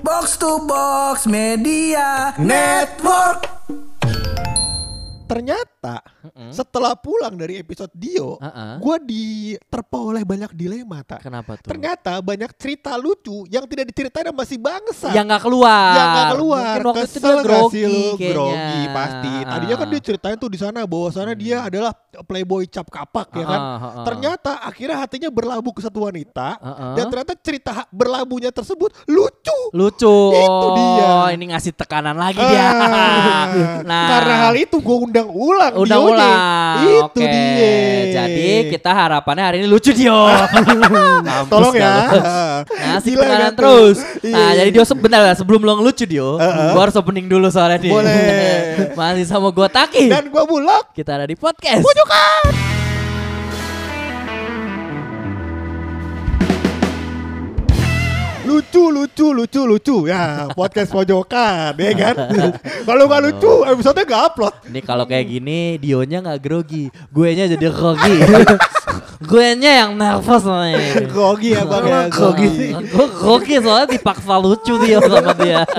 Box to Box Media Network. Ternyata setelah pulang dari episode Dio, Heeh. gue diterpa oleh banyak dilema tak. Kenapa tuh? Ternyata banyak cerita lucu yang tidak diceritain sama si bangsa. yang nggak keluar. yang gak keluar. Mungkin waktu itu Kesel dia gak grogi lu? kayaknya. Grogi pasti. Tadinya kan dia ceritain tuh di sana bahwasannya dia adalah playboy cap kapak ya kan. Ah. Ternyata akhirnya hatinya berlabuh ke satu wanita ah. dan ternyata cerita berlabuhnya tersebut lucu. lucu. Itu dia. Oh, ini ngasih tekanan lagi dia. Ah, nah, Karena hal itu gue undang ulang udah Dionya. ulang. Itu Oke. dia. Jadi kita harapannya hari ini lucu Dio. Tolong ya. Gila tekanan kan terus. Iya. Nah, jadi Dio sebentar lah sebelum lo ngelucu Dio, gua harus opening dulu soalnya nih. Boleh. Masih sama gua Taki. Dan gue bulog. Kita ada di podcast. Lucu, lucu, lucu, lucu. Ya, podcast pojokan, ya kan? Kalau nggak lucu, episode nggak upload. Ini kalau kayak gini Dionya nggak grogi, guenya jadi grogi. guenya yang nervous ini. Grogi ya bang ya, Grogi. Gue grogi soalnya dipaksa lucu dia sama dia.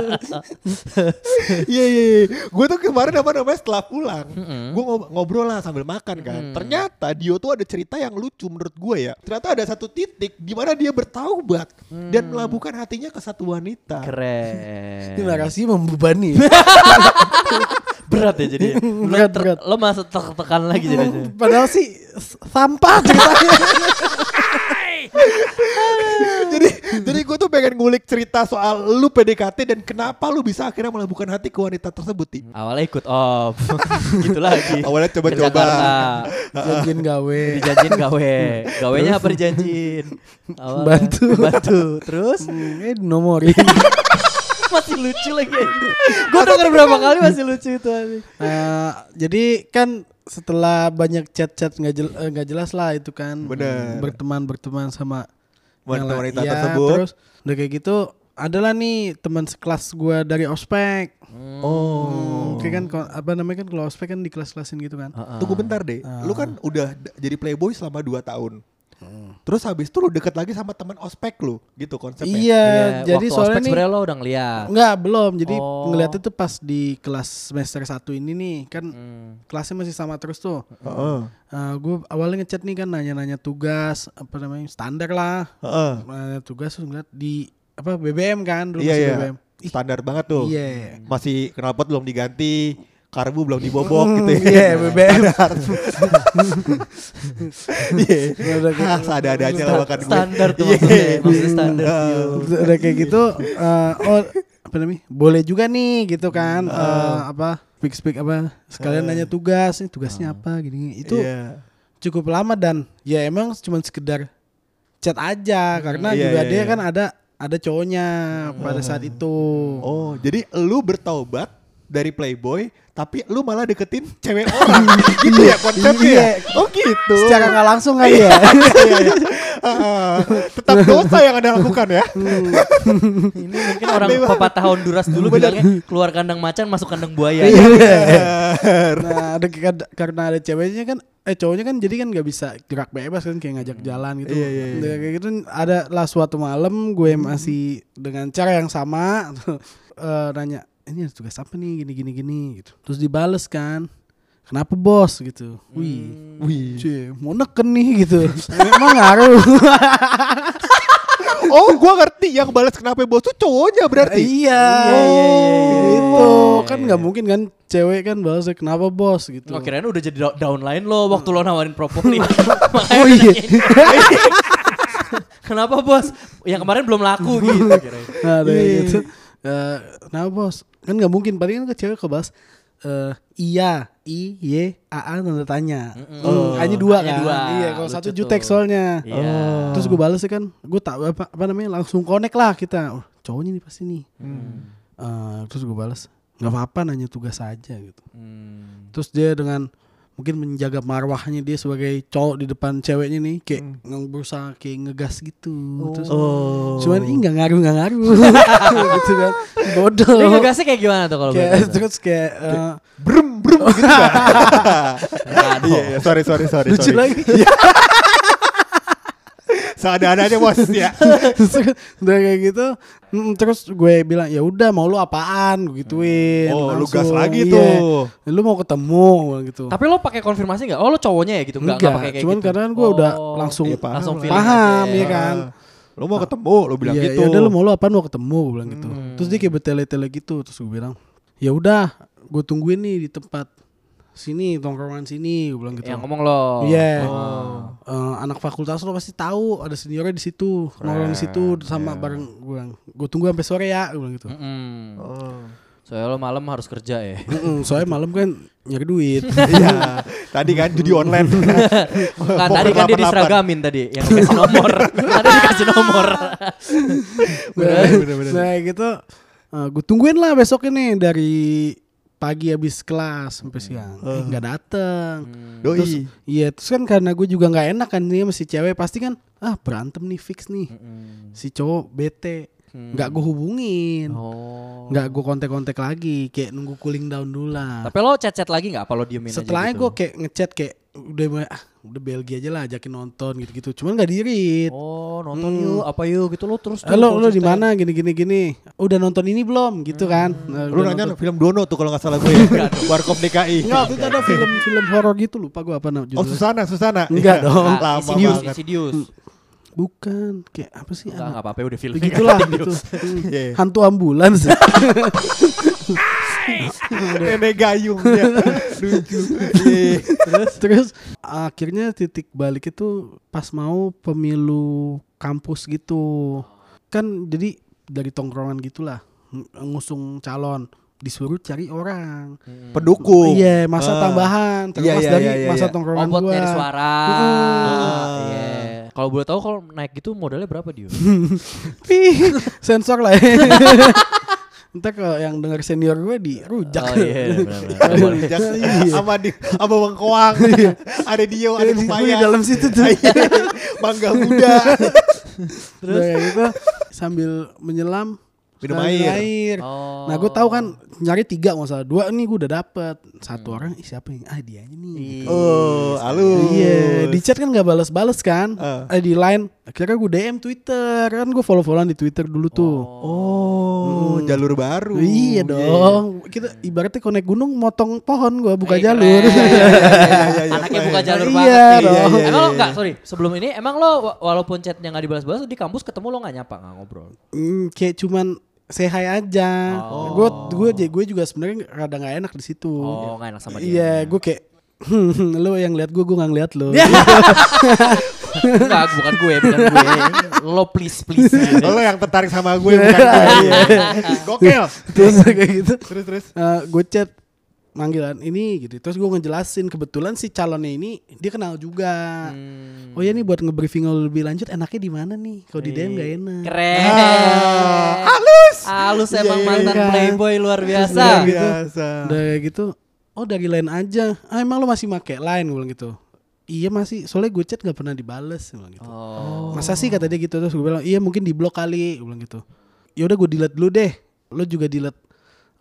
Iya, iya, iya. Gue tuh kemarin apa namanya setelah pulang, gue ngobrol lah sambil makan kan. Ternyata Dio tuh ada cerita yang lucu menurut gue ya. Ternyata ada satu titik di mana dia bertaubat dan melabuhkan hatinya ke satu wanita. Keren. Ini narasi membebani. Berat ya jadi. Berat, berat. lo masuk tertekan lagi jadinya. Padahal sih sampah ceritanya. jadi jadi gue tuh pengen ngulik cerita soal lu PDKT dan kenapa lu bisa akhirnya melabuhkan hati ke wanita tersebut Ti. Awalnya ikut off. gitu lagi. Awalnya coba-coba. Janjiin gawe. Dijanjin gawe. Gawenya apa dijanjin? Awalnya. Bantu. Bantu. Terus Hmm, Eh nomorin. Masih lucu lagi. Gue denger berapa kali masih lucu itu. Eh, jadi kan setelah banyak chat-chat nggak jel- eh, nggak jelas lah itu kan Bener. berteman berteman sama Wanita- yang la- wanita iya, tersebut. terus udah kayak gitu adalah nih teman sekelas gua dari ospek Oh. Oke kan apa namanya kan kalau ospek kan di kelas-kelasin gitu kan Tunggu bentar deh. Lu kan udah jadi playboy selama 2 tahun. Terus habis itu lu deket lagi sama teman ospek lu, gitu konsepnya. iya jadi waktu soalnya ospek nih sebenarnya lo udah ngeliat. Enggak, belum. Jadi Oh. ngeliatnya tuh pas di kelas semester 1 ini nih, kan Hmm. kelasnya masih sama terus tuh. Heeh. gue awalnya ngechat nih kan nanya-nanya tugas apa namanya standar lah. Heeh. Nanya tugas terus ngeliat di apa BBM kan dulu Iya masih iya. BBM. Ih, Standar banget tuh. Iya. Masih knalpot belum diganti, karbu belum dibobok gitu ya. Iya, BBM. Iya. Udah kayak- Ah, Ada-adanya lah makan gue. Standar tuh Iya. maksudnya. Maksudnya standar. Ah. Yo. udah kayak gitu eh, oh apa namanya? Boleh juga nih gitu kan. eh, apa speak speak apa sekalian nanya tugas, nih tugasnya apa gini. Itu Iya. cukup lama dan ya emang cuma sekedar chat aja karena Iya, juga iya, dia iya. kan ada ada cowoknya pada saat itu. Oh, jadi lu bertaubat dari playboy, tapi lu malah deketin cewek orang. gitu ya konsepnya. Iya. ya? Oh gitu. Secara nggak langsung kali ya. Iya, iya. Ah, tetap dosa yang anda lakukan ya. Ini mungkin orang pepatah Honduras dulu bilangnya keluar kandang macan masuk kandang buaya. Iya. nah, ada karena ada ceweknya kan eh cowoknya kan jadi kan nggak bisa gerak bebas kan kayak ngajak jalan gitu. Iya, iya, iya. Kayak gitu ada lah suatu malam gue masih dengan cara yang sama eh, nanya ini ada tugas apa nih gini gini gini gitu. Terus dibales kan. Kenapa bos gitu? Wih, Wih. Cie, mau neken nih gitu. Emang ngaruh. Oh, gua ngerti yang balas kenapa bos tuh cowoknya berarti. iya. Gitu. Kan nggak mungkin kan cewek kan balasnya kenapa bos gitu. Oh kirain udah jadi do- downline lo waktu lo nawarin propoli. Oh iya. Kenapa bos? Yang kemarin belum laku gitu. Nah, ada Iya, gitu. Eh, nah bos, kan nggak mungkin. Paling kan ke cewek kebahas eh iya, i, y, a, a tanda tanya. Oh. hanya dua Hanya kan. dua. Iya, kalau Lucu satu jutek soalnya. Iya. Terus gue balas kan, gue tak apa, apa namanya langsung connect lah kita. Oh, cowoknya nih pasti nih. Eh, terus gue balas, nggak apa-apa nanya tugas aja gitu. Hmm. Terus dia dengan mungkin menjaga marwahnya dia sebagai cowok di depan ceweknya nih kayak nggak berusaha kayak ngegas gitu. Terus Oh. Cuman ini nggak ngaruh nggak ngaruh gitu kan bodoh. Dia ngegasnya kayak gimana tuh kalau Kayak, terus kayak eh, Brum brum gitu kan. Iya, iya, sorry sorry sorry lucu sorry. lagi. Seada-adanya bos ya. Terus udah kayak gitu mm, terus gue bilang ya udah mau lu apaan gue gituin Oh, lu langsung. gas lagi Iya. tuh. lu mau ketemu gitu Tapi lo pakai konfirmasi nggak? Oh lo cowoknya ya gitu? Nggak, enggak, nggak pakai kayak cuman gitu. karena gue udah Oh, langsung Iya, paham langsung paham aja. ya kan Lu mau ketemu, lu bilang Iya, gitu. ya udah lu mau lu apaan mau ketemu gue bilang gitu terus dia kayak bertele-tele gitu terus gue bilang ya udah gue tungguin nih di tempat sini tongkrongan sini gue bilang gitu Yang ngomong lo. Iya. Oh. Eh, anak fakultas lo pasti tahu ada seniornya di situ nongkrong di situ sama bareng gue bilang gue tunggu sampai sore ya gue bilang gitu Mm-mm. Oh. Soalnya lo malam harus kerja ya. Mm-mm, soalnya malam kan nyari duit Iya. Tadi kan judi online. Kan Poker tadi kan dia 88. diseragamin tadi yang dikasih nomor. Tadi dikasih nomor. nah, nah gitu gue tungguin lah besok ini dari pagi habis kelas sampai siang. Eh, nggak dateng. Doi. terus iya terus kan karena gue juga nggak enak kan ini masih cewek pasti kan ah berantem nih fix nih. Si cowok bete nggak gue hubungin Oh. nggak gue kontak-kontak lagi kayak nunggu cooling down dulu lah Tapi lo chat-chat lagi nggak? Apa lo diemin setelahnya aja gue gitu? kayak ngechat kayak udah mulai, ah udah Belgia aja lah ajakin nonton gitu-gitu cuman nggak dirit Oh nonton yuk apa yuk gitu lo terus tuh Eh, lo lo di mana gini gini gini udah nonton ini belum gitu kan Nah, Lu udah nanya nonton. film Dono tuh kalau nggak salah gue ya. Warkop DKI. Enggak, waktu itu ada film film horor gitu lupa gue apa namanya Oh. Susana, Susana. Enggak Iya. dong. Lama Insidious, banget. Insidious. Bukan, kayak apa sih? Enggak, enggak apa-apa udah film. Begitulah gitu. Hmm. Iya. Hantu ambulans. Nenek gayung ya. Lucu. Terus terus akhirnya titik balik itu pas mau pemilu kampus gitu. Kan jadi dari tongkrongan gitulah ng- ngusung calon disuruh cari orang. Pendukung. Iya, masa Ah. tambahan terlepas Iya, iya, dari iya, iya, masa iya. tongkrongan Oh, buat gua. nyari suara. Ah. Iya. Kalau boleh tahu kalau naik gitu modalnya berapa dia? Sensor lah ya. Entar kalau yang dengar senior gue dirujak. Oh iya. Ada rujak sama di sama bengkoang. Ada Dio, ada Gue di dalam situ tuh. Mangga muda. Terus kayak gitu sambil menyelam Minum sambil air. Oh. Nah gue tahu kan nyari tiga nggak salah dua nih gue udah dapet satu orang ih siapa nih ah dia nih. gitu. Oh, halus. Iya di chat kan nggak balas-balas kan Ah. eh di line akhirnya gue DM Twitter kan gue follow-followan di Twitter dulu tuh. Oh, jalur baru. Iya dong kita ibaratnya konek gunung motong pohon gue buka Eh, jalur. keren. iya, iya, iya, Anaknya keren. buka jalur Iya banget dong. Iya, iya, emang lo iya. enggak, sorry, sebelum ini emang lo wa- walaupun chatnya nggak dibalas-balas di kampus ketemu lo nggak nyapa nggak ngobrol. Hmm, kayak cuman say hi aja. Oh. Gue gue gue juga sebenarnya rada nggak enak di situ. Oh nggak enak sama dia. Iya, gue kayak lu yang lihat gue, gue nggak ngeliat lu. Enggak, bukan gue, bukan gue. Lo please please. Lo yang tertarik sama gue bukan gue. Gokil. terus kayak gitu, Terus terus. eh, gue chat manggilan ini gitu. Terus gue ngejelasin kebetulan si calonnya ini dia kenal juga. Hmm. Oh ya nih buat nge-briefing lebih lanjut enaknya di mana nih? Kalau di DM gak enak. Keren. halus. Halus Iya, emang iya, mantan iya. playboy luar Luar biasa. biasa. Udah kayak gitu. Oh dari line aja. Ah emang lo masih make line gue bilang gitu. Iya masih. Soalnya gue chat gak pernah dibales gue bilang gitu. Oh. Masa sih kata dia gitu terus gue bilang iya mungkin di blok kali gue bilang gitu. Ya udah gue delete dulu deh. Lo juga delete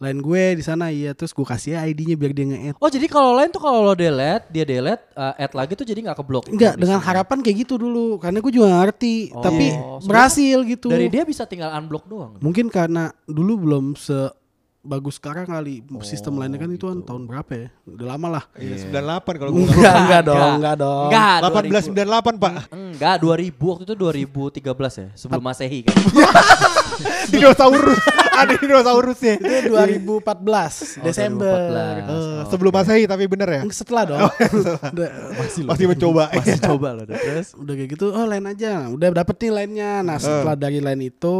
line gue di sana iya terus gue kasih ya ID-nya biar dia nge-add. Oh jadi kalau lain tuh kalau lo delete, dia delete, uh, add lagi tuh jadi nggak keblok. Enggak dengan harapan kayak gitu dulu karena gue juga ngerti Oh. tapi berhasil gitu. Dari dia bisa tinggal unblock doang. Mungkin karena dulu belum se bagus sekarang kali Oh, sistem lainnya kan itu kan tahun berapa ya? Udah lama lah. Iya, 98 kalau gue Enggak, enggak dong, Enggak. enggak dong. Enggak, 1898, Pak. 2000. Enggak, 2000 waktu itu 2013 ya, sebelum Masehi kan. Dinosaurus. Ada dinosaurusnya. Itu 2014 Oh, Desember. 2014. Eh, sebelum Masehi tapi bener ya? Setelah dong. Udah- Masih Pasti mencoba. Masih coba lo terus. udah kayak gitu oh lain aja udah dapet nih lainnya nah setelah dari lain itu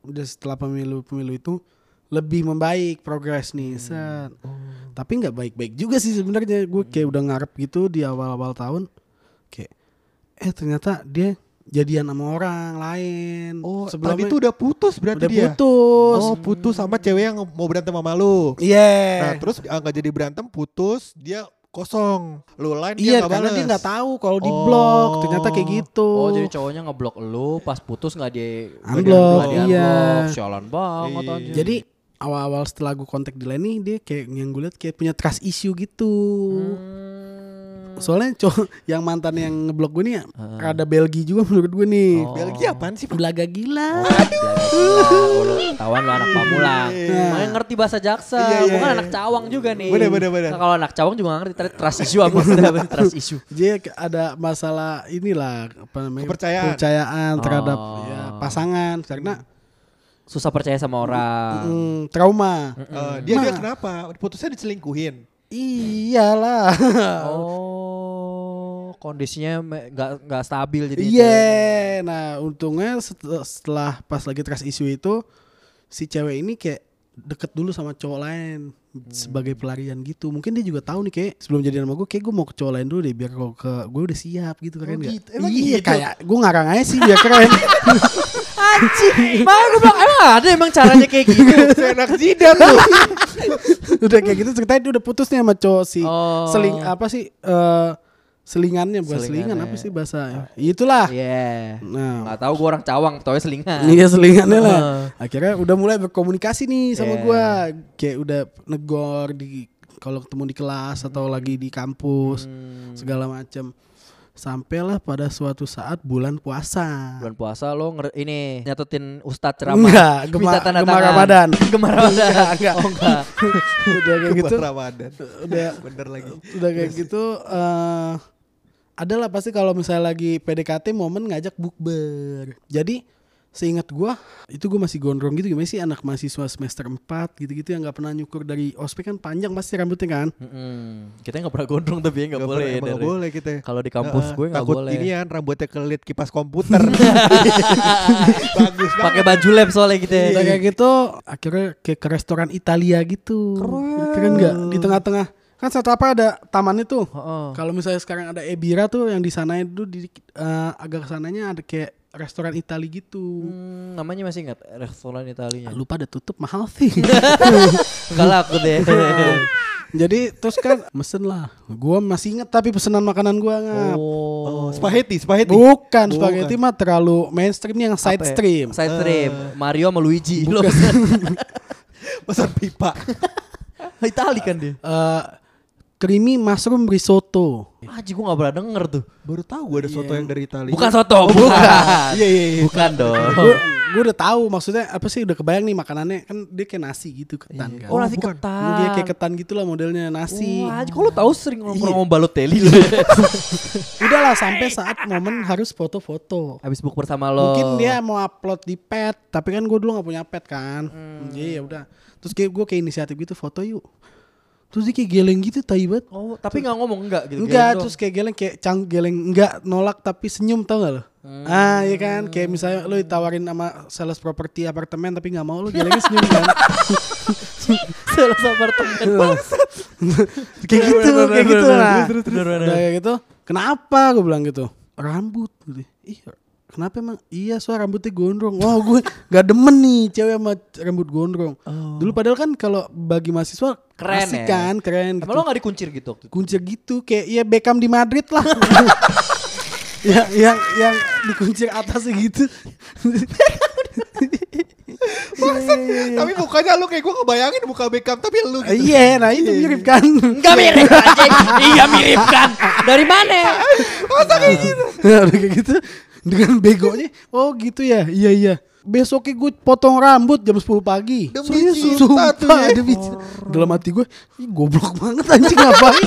udah setelah pemilu pemilu itu lebih membaik progres nih set tapi nggak baik-baik juga sih sebenarnya gue kayak udah ngarep gitu di awal-awal tahun kayak eh ternyata dia jadian sama orang lain Oh, sebelumnya tadi itu udah putus berarti udah dia. putus Oh, putus sama cewek yang mau berantem sama lu. iya Nah, terus ah, nggak jadi berantem, putus, dia kosong. Lu lain iya dia nggak karena dia nggak tahu kalau di Oh. blok ternyata kayak gitu Oh jadi cowoknya ngeblok lu pas putus nggak di Unblock, iya. Sialan banget Iya. anjir. Jadi awal-awal setelah gue kontak di nih dia kayak yang gue liat kayak punya trust issue gitu. Hmm. soalnya cowok yang mantan yang ngeblok gue nih ya, rada Belgi juga menurut gue nih. Oh. Belgia apaan sih? Pak? Belaga gila. Tawan lu anak pamulang. Iya. Makanya ngerti bahasa jaksa. Iya, iya, Bukan iya. anak cawang juga nih. Bener, bener, bener. Nah, kalau anak cawang juga nggak ngerti. Tadi trust issue apa trust issue. Dia ke- ada masalah inilah apa namanya Kepercayaan. kepercayaan terhadap Oh. ya, pasangan karena Susah percaya sama orang. mm, trauma. Eh, dia dia kenapa? Putusnya diselingkuhin. Iyalah. Oh, kondisinya nggak nggak stabil jadi. Iya. Nah, untungnya set- setelah pas lagi trust issue itu si cewek ini kayak deket dulu sama cowok lain sebagai pelarian gitu. Mungkin dia juga tahu nih kayak sebelum jadian sama gue kayak gue mau ke cowok lain dulu deh biar kalau ke gue udah siap gitu keren nggak? gitu. Emang Iya gitu? kayak gue ngarang aja sih biar keren. Anjing. Makanya gue bilang emang ada emang caranya kayak gitu. Enak jidan lu. udah kayak gitu ceritanya dia udah putus nih sama cowok si Oh. seling apa sih eh selingannya bukan selingan apa sih bahasa itulah. Iya. Nah, Nggak tahu gue orang cawang, taunya selingan. Iya selingannya lah. Heeh. Akhirnya udah mulai berkomunikasi nih sama Yeah. gua. Kayak udah negor di kalau ketemu di kelas atau lagi di kampus Hmm. segala macam. Sampailah pada suatu saat bulan puasa. Bulan puasa lo nger ini nyatetin ustadz ceramah. Enggak, gema- minta tanda gemar tangan. Ramadan. Gemar Ramadan. Enggak, enggak. Oh enggak. udah kayak gitu. Ramadan. Udah Bener lagi. udah kayak gitu eh adalah pasti kalau misalnya lagi PDKT momen ngajak bukber. Jadi seingat gua itu gua masih gondrong gitu gimana sih anak mahasiswa semester 4 gitu-gitu yang nggak pernah nyukur dari ospek kan panjang pasti rambutnya kan. Mm-mm. Kita nggak pernah gondrong tapi ya nggak boleh. pernah- dari- boleh kita. Kalau di kampus gue nggak boleh. ini kan rambutnya kelit kipas komputer. Bagus Pakai baju lab soalnya gitu ya. Udah kayak gitu akhirnya kayak ke restoran Italia gitu. Keren nggak? Di tengah-tengah kan satu apa ada taman itu. Heeh. Kalau misalnya sekarang ada Ebira tuh yang di sana itu di eh, agak sananya ada kayak restoran Italia gitu. Hmm, namanya masih ingat restoran Italinya. Lupa ada tutup mahal sih. Enggak laku deh. Jadi terus kan mesen lah. Gua masih inget tapi pesanan makanan gua nggak. Oh, oh. spaghetti, spaghetti. Bukan spaghetti mah terlalu mainstream yang side Apa ya? stream. Side stream. Mario sama Luigi. Lo Pesan pipa. Itali kan dia. Eh, creamy mushroom risotto. Aji gue gak pernah denger tuh. Baru tahu gue ada soto yang dari Italia. Bukan soto, bukan. Iya iya iya. Bukan dong. Gue udah tahu maksudnya apa sih udah kebayang nih makanannya kan dia kayak nasi gitu ketan kan. Oh nasi bukan. ketan. Dia kayak ketan gitu lah modelnya nasi. Wah, Aji kok lo tahu sering ngomong Iya. ngomong Balotelli lo. Udahlah sampai saat momen harus foto-foto. Habis book bersama lo. Mungkin dia mau upload di pet, tapi kan gue dulu nggak punya pet kan. Jadi ya udah. Terus gue kayak inisiatif gitu foto yuk. Terus dia kayak geleng gitu tai banget. Oh, tapi nggak ngomong enggak gitu. Enggak, Geleng terus kayak geleng kayak cang geleng enggak nolak tapi senyum tau gak lo? Ah iya kan, kayak misalnya lo ditawarin sama sales properti apartemen tapi nggak mau lo gelengnya senyum kan? Sales apartemen. kayak gitu, kayak gitu lah. Udah kayak gitu, kenapa gue bilang gitu? Rambut gitu. Iya, kenapa emang? Iya soal rambutnya gondrong. Wah gue gak demen nih cewek sama rambut gondrong. Dulu padahal kan kalau bagi mahasiswa Oh. Keren asik ya? kan, keren. Emang gitu. lo gak dikuncir gitu waktu itu? kuncir gitu kayak ya Beckham di Madrid lah. ya, yang yang dikuncir atasnya gitu. Tapi mukanya lu kayak gue kebayangin muka Beckham tapi lu gitu. Iya, nah itu mirip kan. Enggak mirip anjing. Iya mirip kan. Dari mana? Masa kayak gitu? Nah, kayak gitu dengan begonya. Oh gitu ya. Iya iya. Besoknya gue potong rambut jam 10 pagi. Demi Serius, cinta tuh sumpah, ya. demi cinta. Dalam hati gue, ih goblok banget anjing ngapain?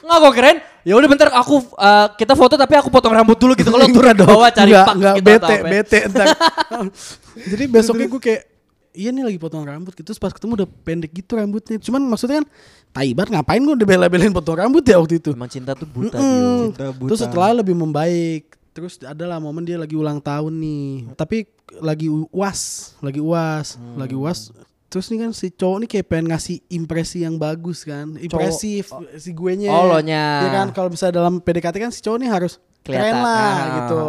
Enggak gue keren. Ya udah bentar aku eh, kita foto tapi aku potong rambut dulu gitu. Kalau turun bawah cari enggak, pak enggak, gitu bete, apa. bete entar. Jadi besoknya gue kayak Iya nih lagi potong rambut gitu Terus pas ketemu udah pendek gitu rambutnya Cuman maksudnya kan Tai banget ngapain gue udah bela-belain potong rambut ya waktu itu Emang cinta tuh buta Mm-mm. Dio. Cinta buta. Terus setelah lebih membaik Terus adalah momen dia lagi ulang tahun nih Tapi lagi uas Lagi uas Lagi uas Terus nih kan si cowok nih kayak pengen ngasih impresi yang bagus kan Impresif si gue nya Oh, lo nya. Ya kan kalau misalnya dalam PDKT kan si cowok nih harus Keren lah Ah. gitu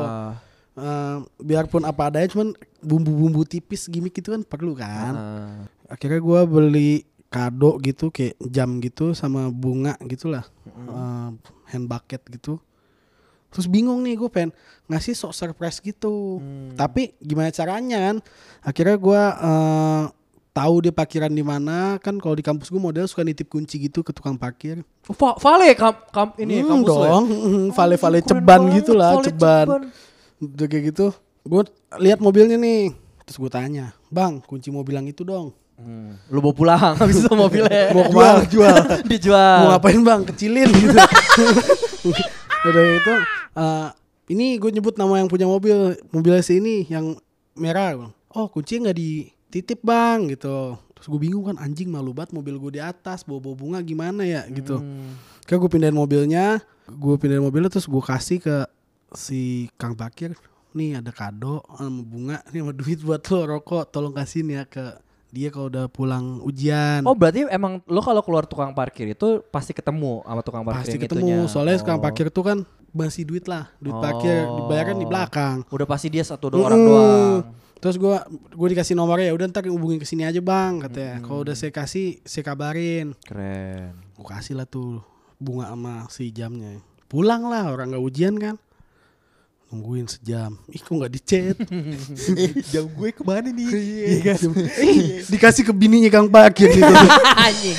Eh, Biarpun apa adanya cuman bumbu-bumbu tipis gimmick itu kan perlu kan. Ah. Akhirnya gua beli kado gitu kayak jam gitu sama bunga gitulah. Eh, hand bucket gitu. Terus bingung nih gue pengen ngasih sok surprise gitu. Hmm. tapi gimana caranya kan? Akhirnya gua eh, tahu dia parkiran di mana. Kan kalau di kampus gue model suka nitip kunci gitu ke tukang parkir. Va- Vale kam, kam- ini Hmm, kampus ya? dong. Vale-vale Keren ceban banget, gitu lah Vale ceban udah kayak gitu gue lihat mobilnya nih. Terus gue tanya bang kunci mobil yang itu dong. Hmm. Lu bawa pulang. Habis itu mobilnya. mau ke mana? jual. Dijual. mau ngapain bang? Kecilin gitu. Udah itu eh, ini gue nyebut nama yang punya mobil mobilnya si ini yang merah Gua, oh kuncinya nggak dititip bang gitu. Terus gue bingung kan anjing malu banget mobil gue di atas bawa bawa bunga gimana ya gitu. Kayak gue pindahin mobilnya gue pindahin mobilnya terus gue kasih ke si kang parkir nih ada kado sama bunga nih sama duit buat lo rokok tolong kasihin ya ke dia kalau udah pulang ujian Oh berarti emang lo kalau keluar tukang parkir itu pasti ketemu sama tukang parkir pasti ketemu itunya. soalnya tukang Oh. parkir tuh kan masih duit lah duit parkir Oh. dibayarkan di belakang Udah pasti dia satu dua orang Mm-mm. doang. terus gua gua dikasih nomornya ya udah ntar hubungin ke sini aja bang katanya kalau udah saya kasih saya kabarin Keren. gua kasih lah tuh bunga sama si jamnya pulang lah orang nggak ujian kan nungguin sejam ih kok nggak dicet eh, jam gue ke mana nih? Iya kan? Ih, dikasih ke bininya kang parkir gitu Anjing.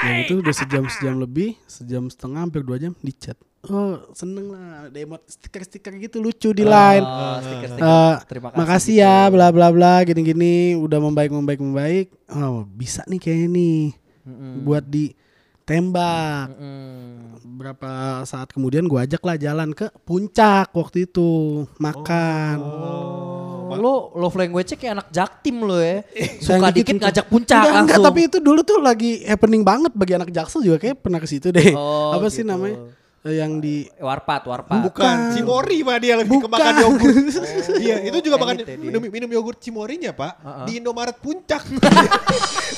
ya itu udah sejam sejam lebih sejam setengah hampir dua jam dicat oh seneng lah ada emot stiker stiker gitu lucu di line Oh, stiker-stiker. Eh, Terima kasih. makasih gitu. ya bla bla bla gini gini udah membaik membaik membaik oh bisa nih kayaknya nih buat ditembak Mm. berapa saat kemudian gua ajak lah jalan ke puncak waktu itu makan Oh, lo love language-nya kayak anak jaktim lo ya. Suka dikit tuh. ngajak puncak enggak, enggak, langsung. tapi itu dulu tuh lagi happening banget bagi anak jaksel juga kayak pernah ke situ deh Oh, apa sih gitu. namanya Eh, yang di warpat, warpat. Bukan, Cimori mah dia lebih ke Bukan. makan yogurt. Iya, itu juga makan minum, minum yogurt Cimorinya, Pak. Uh-uh. Di Indomaret Puncak. Bukan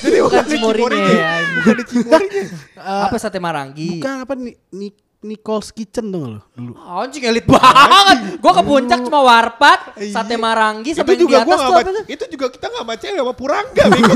Jadi bukan di Cimorinya Cimorinya. ya. Bukan di Cimorinya. Apa sate marangi? bukan apa nih ni, Nicole's Kitchen tuh lo dulu Anjing elit banget. Gua ke puncak cuma warpat, Iya. sate marangi itu sampai juga di gua atas tuh? itu juga kita nggak sama cewek sama purangga bego.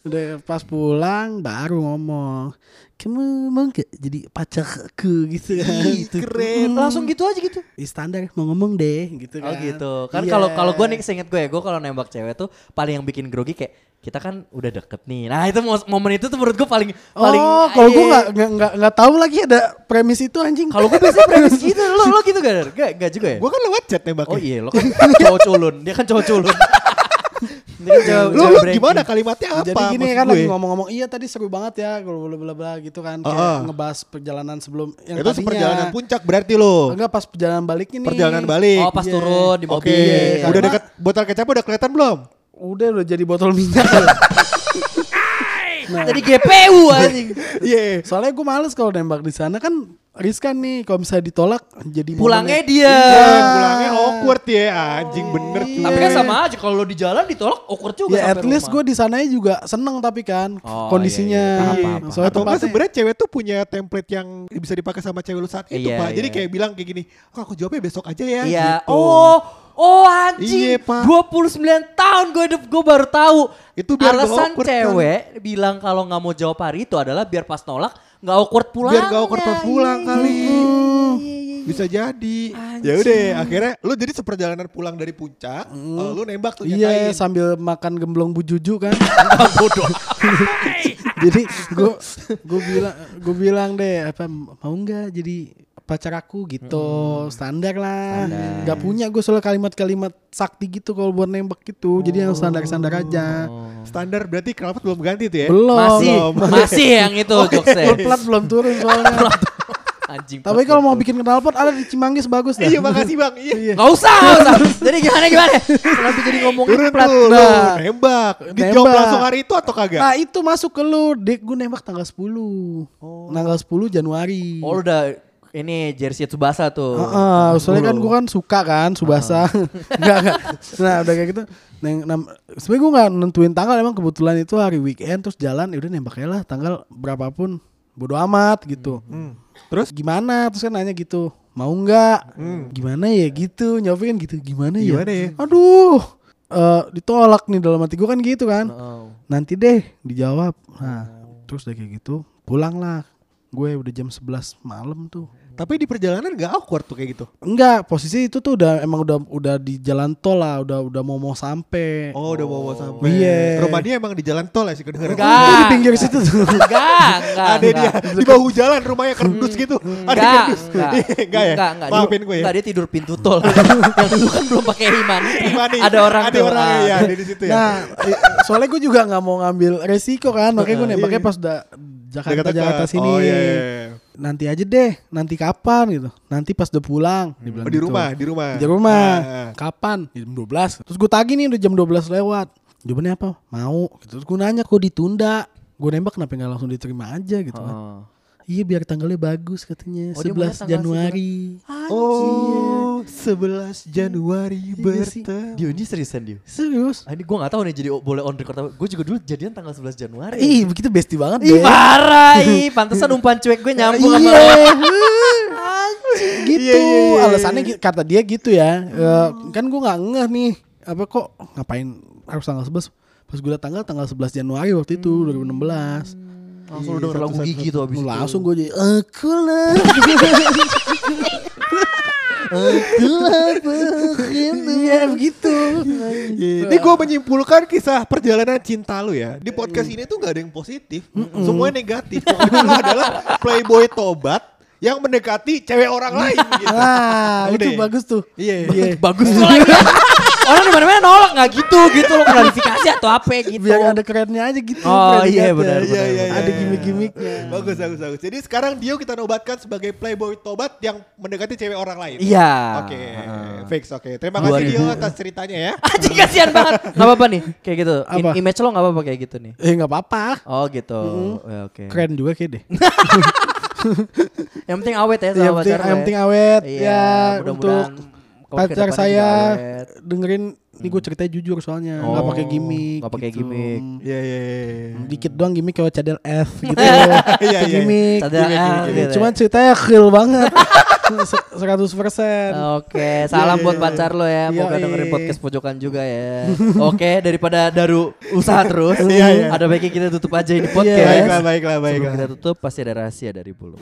Udah pas pulang baru ngomong kamu mau gak jadi pacarku gitu kan Ih, keren. Langsung gitu aja gitu. Standar mau ngomong deh gitu Oh kan gitu. Kan kalau kalau gue nih seinget gue ya, gue kalau nembak cewek tuh paling yang bikin grogi kayak kita kan udah deket nih. Nah itu momen itu tuh menurut gue paling paling. oh kalau gue iya. nggak nggak nggak nggak tahu lagi ada premis itu anjing Kalau gue biasanya premis gitu, lo lo gitu gak? Gak, gak juga ya? Gua kan lewat chat nembaknya. Oh iya, lo kan cowok culun, dia kan cowok culun. Lu, lu gimana kalimatnya apa? jadi gini kan gue? lagi ngomong-ngomong iya tadi seru banget ya kalau bla bla bla gitu kan kayak Heeh. ngebahas perjalanan sebelum yang Itu tadinya perjalanan puncak berarti lo. enggak pas perjalanan baliknya nih Perjalanan balik. Oh pas Iya. turun di Oke, mobil. Iya, udah karena- dekat botol kecap udah kelihatan belum? udah udah jadi botol minyak nah, Jadi GPU anjing. Iya. soalnya gue males kalau nembak di sana kan riskan nih kalau misalnya ditolak jadi Pulangnya momennya- dia. Iya, pulangnya awkward ya, anjing bener cuy. Tapi kan sama aja kalau lo di jalan ditolak awkward juga Ya at least gue di sananya juga seneng tapi kan Oh, kondisinya. iya, iya. Paham, paham. Soalnya Atau sebenarnya cewek tuh punya template yang bisa dipakai sama cewek lu saat itu, Iya, Pak. Jadi iya. kayak bilang kayak gini, "Oh, aku jawabnya besok aja ya." Iya. gitu. Oh, oh anjing. Iya, Pak. 29 tahun gue hidup gue baru tahu. Itu biar alasan kan? cewek bilang kalau nggak mau jawab hari itu adalah biar pas nolak nggak awkward pulang. Biar gak awkward pas pulang kali. iya, Bisa jadi. Ya udah, akhirnya lu jadi seperjalanan pulang dari puncak, eh, lu nembak tuh Iya nyatain. sambil makan gemblong bu Juju kan. jadi gue gue bilang gue bilang deh apa mau nggak jadi pacar aku gitu standar lah nggak punya gue soal kalimat-kalimat sakti gitu kalau buat nembak gitu jadi yang standar-standar aja Standar berarti kenapa belum ganti tuh ya? belum Masih, Belum. masih yang itu. Full plat belum turun soalnya Anjing. tapi kalau mau bikin knalpot ada di Cimanggis bagus dah Iya, makasih Bang. Iya. Nggak usah, nggak usah. Jadi gimana gimana? Kenapa jadi ngomongin Turun plat? lu Nah. nembak. Dijawab Nembak. langsung hari itu atau kagak? Nah itu masuk ke lu Dek gue nembak tanggal 10 Tanggal 10 Januari Oh udah ini jersey Tsubasa tuh. Heeh, soalnya kan gue kan suka kan Subasa Enggak enggak Nah udah kayak gitu Neng, nam, sebenernya gue gak nentuin tanggal Emang kebetulan itu hari weekend Terus jalan yaudah nembak aja lah Tanggal berapapun Bodo amat gitu. Terus? Gimana? Terus kan nanya gitu Mau nggak? Gimana ya gitu Nyopin kan gitu Gimana ya? Gimana ya? Aduh eh, Ditolak nih dalam hati gue kan gitu kan. Oh. nanti deh dijawab. Nah terus udah kayak gitu pulang lah. Gue udah jam 11 malam tuh Tapi di perjalanan gak awkward tuh kayak gitu. Enggak, posisi itu tuh udah emang udah udah di jalan tol lah, udah udah mau mau sampai. Oh, udah mau sampai. Iya. Rumah dia emang di jalan tol ya sih kedengeran. Enggak. Di pinggir situ tuh. Enggak, enggak. Ada dia di bahu jalan rumahnya kerdus gitu. Ada Enggak, kerdus. enggak. Enggak ya? Enggak, enggak. Maafin Dia- gue ya. Enggak, dia tidur pintu tol. Yang dulu kan belum pakai iman. Imani. Ada orang ada orang ya, ada di situ ya. Nah, soalnya gue juga nggak mau ngambil resiko kan, makanya gue nembaknya Iya. pas udah Jakarta Dekat-dekat. Jakarta sini. Oh iya, iya, iya. Nanti aja deh, nanti kapan gitu. Nanti pas udah pulang. dia bilang Oh, di gitu. rumah, di rumah. Di rumah. Ah. Kapan? Jam 12. Terus gue tagih nih udah jam 12 lewat. Jawabannya apa? Mau. Gitu. Terus gue nanya kok ditunda. Gue nembak kenapa nggak langsung diterima aja gitu kan. Iya biar tanggalnya bagus katanya. Oh, dia maunya 11 tanggal Januari. Oh, 11 Januari Iya bertemu. Dia ini seriusan dia. Serius? Ah, ini gue gak tahu nih jadi boleh on record apa. Gue juga dulu jadian tanggal 11 Januari. Ih, begitu bestie banget Ih parah ih Pantesan umpan cuek gue nyambung sama Iya. gitu. Iya, iya, iya, Alasannya kata dia gitu ya. Eh, kan gue nggak ngeh nih. Apa kok ngapain harus tanggal 11? Pas gue liat tanggal tanggal 11 Januari waktu itu 2016. Langsung lu denger lagu gigi tuh abis itu Langsung gue jadi aku lah. aku lah Iya begitu. Ini gue menyimpulkan kisah perjalanan cinta lu ya. Di podcast ini tuh gak ada yang positif. Semuanya negatif. Pokoknya lu adalah playboy tobat yang mendekati cewek orang lain gitu. Udah itu ya? bagus tuh. Iya. Iya. Bagus tuh Orang di mana-mana nolak nggak gitu gitu lo klarifikasi atau apa gitu. Biar ada kerennya aja gitu. Oh, iya, predikatnya. benar, Iya, iya, iya, Ada iya. gimmick-gimmicknya. Bagus, bagus, bagus. Jadi sekarang Dio kita nobatkan sebagai playboy tobat yang mendekati cewek orang lain. Iya. Oke, Heeh. fix oke. Terima Dua kasih. Dio atas ceritanya ya. Anjing kasihan banget. Gak apa-apa nih kayak gitu. I- Apa? image lo gak apa-apa kayak gitu nih. Eh nggak apa-apa. Oh gitu. Ya, Oke. Keren juga kayak deh. Yang penting awet ya sama yang penting, pacar lo yang penting awet Iya, ya untuk mudah-mudahan pacar saya dengerin ini gue ceritanya jujur soalnya nggak Oh, pakai gimmick nggak pakai gitu. gimmick. Iya, iya, iya. dikit doang gimmick kayak cadel F gitu Iya, Pakai iya. gimmick Cadel Gimmick, F gimmick, gitu ya. cuman ceritanya real banget Se- 100% Oke, salam Iya, buat iya, pacar lo ya. Moga Yoi. dengerin podcast pojokan juga ya. Oke, daripada Daru usaha terus, Iya, iya. ada baiknya kita tutup aja ini Iya. podcast. Baiklah, baiklah, Sebelum baiklah. kita tutup pasti ada rahasia dari Bulu.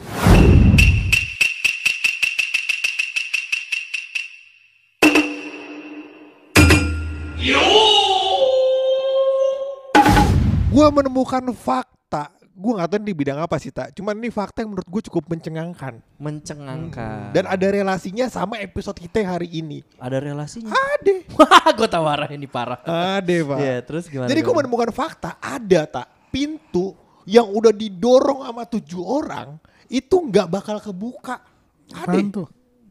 Gue menemukan fakta. Gue gak tahu di bidang apa sih, tak. Cuman ini fakta yang menurut gue cukup mencengangkan. Mencengangkan. Dan ada relasinya sama episode kita hari ini. ada relasinya. Ada. Wah, gue tahu arah ini parah. Ada, Pak. Iya, terus gimana? Jadi gue menemukan fakta. Ada, tak. Pintu yang udah didorong sama tujuh orang. Itu nggak bakal kebuka. Ada. Tuh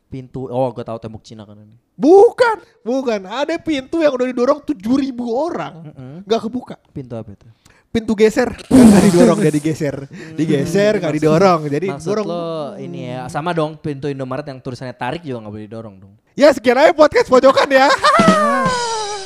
pintu. Oh, gue tahu tembok Cina kan ini. Bukan, bukan. Ada pintu yang udah didorong 7000 orang. nggak kebuka. Pintu apa itu? Pintu geser. Nggak didorong, gak digeser. Digeser, nggak didorong. Jadi Maksud dorong. lo ini ya sama dong pintu Indomaret yang tulisannya tarik juga nggak boleh didorong dong. Ya sekian aja podcast pojokan ya.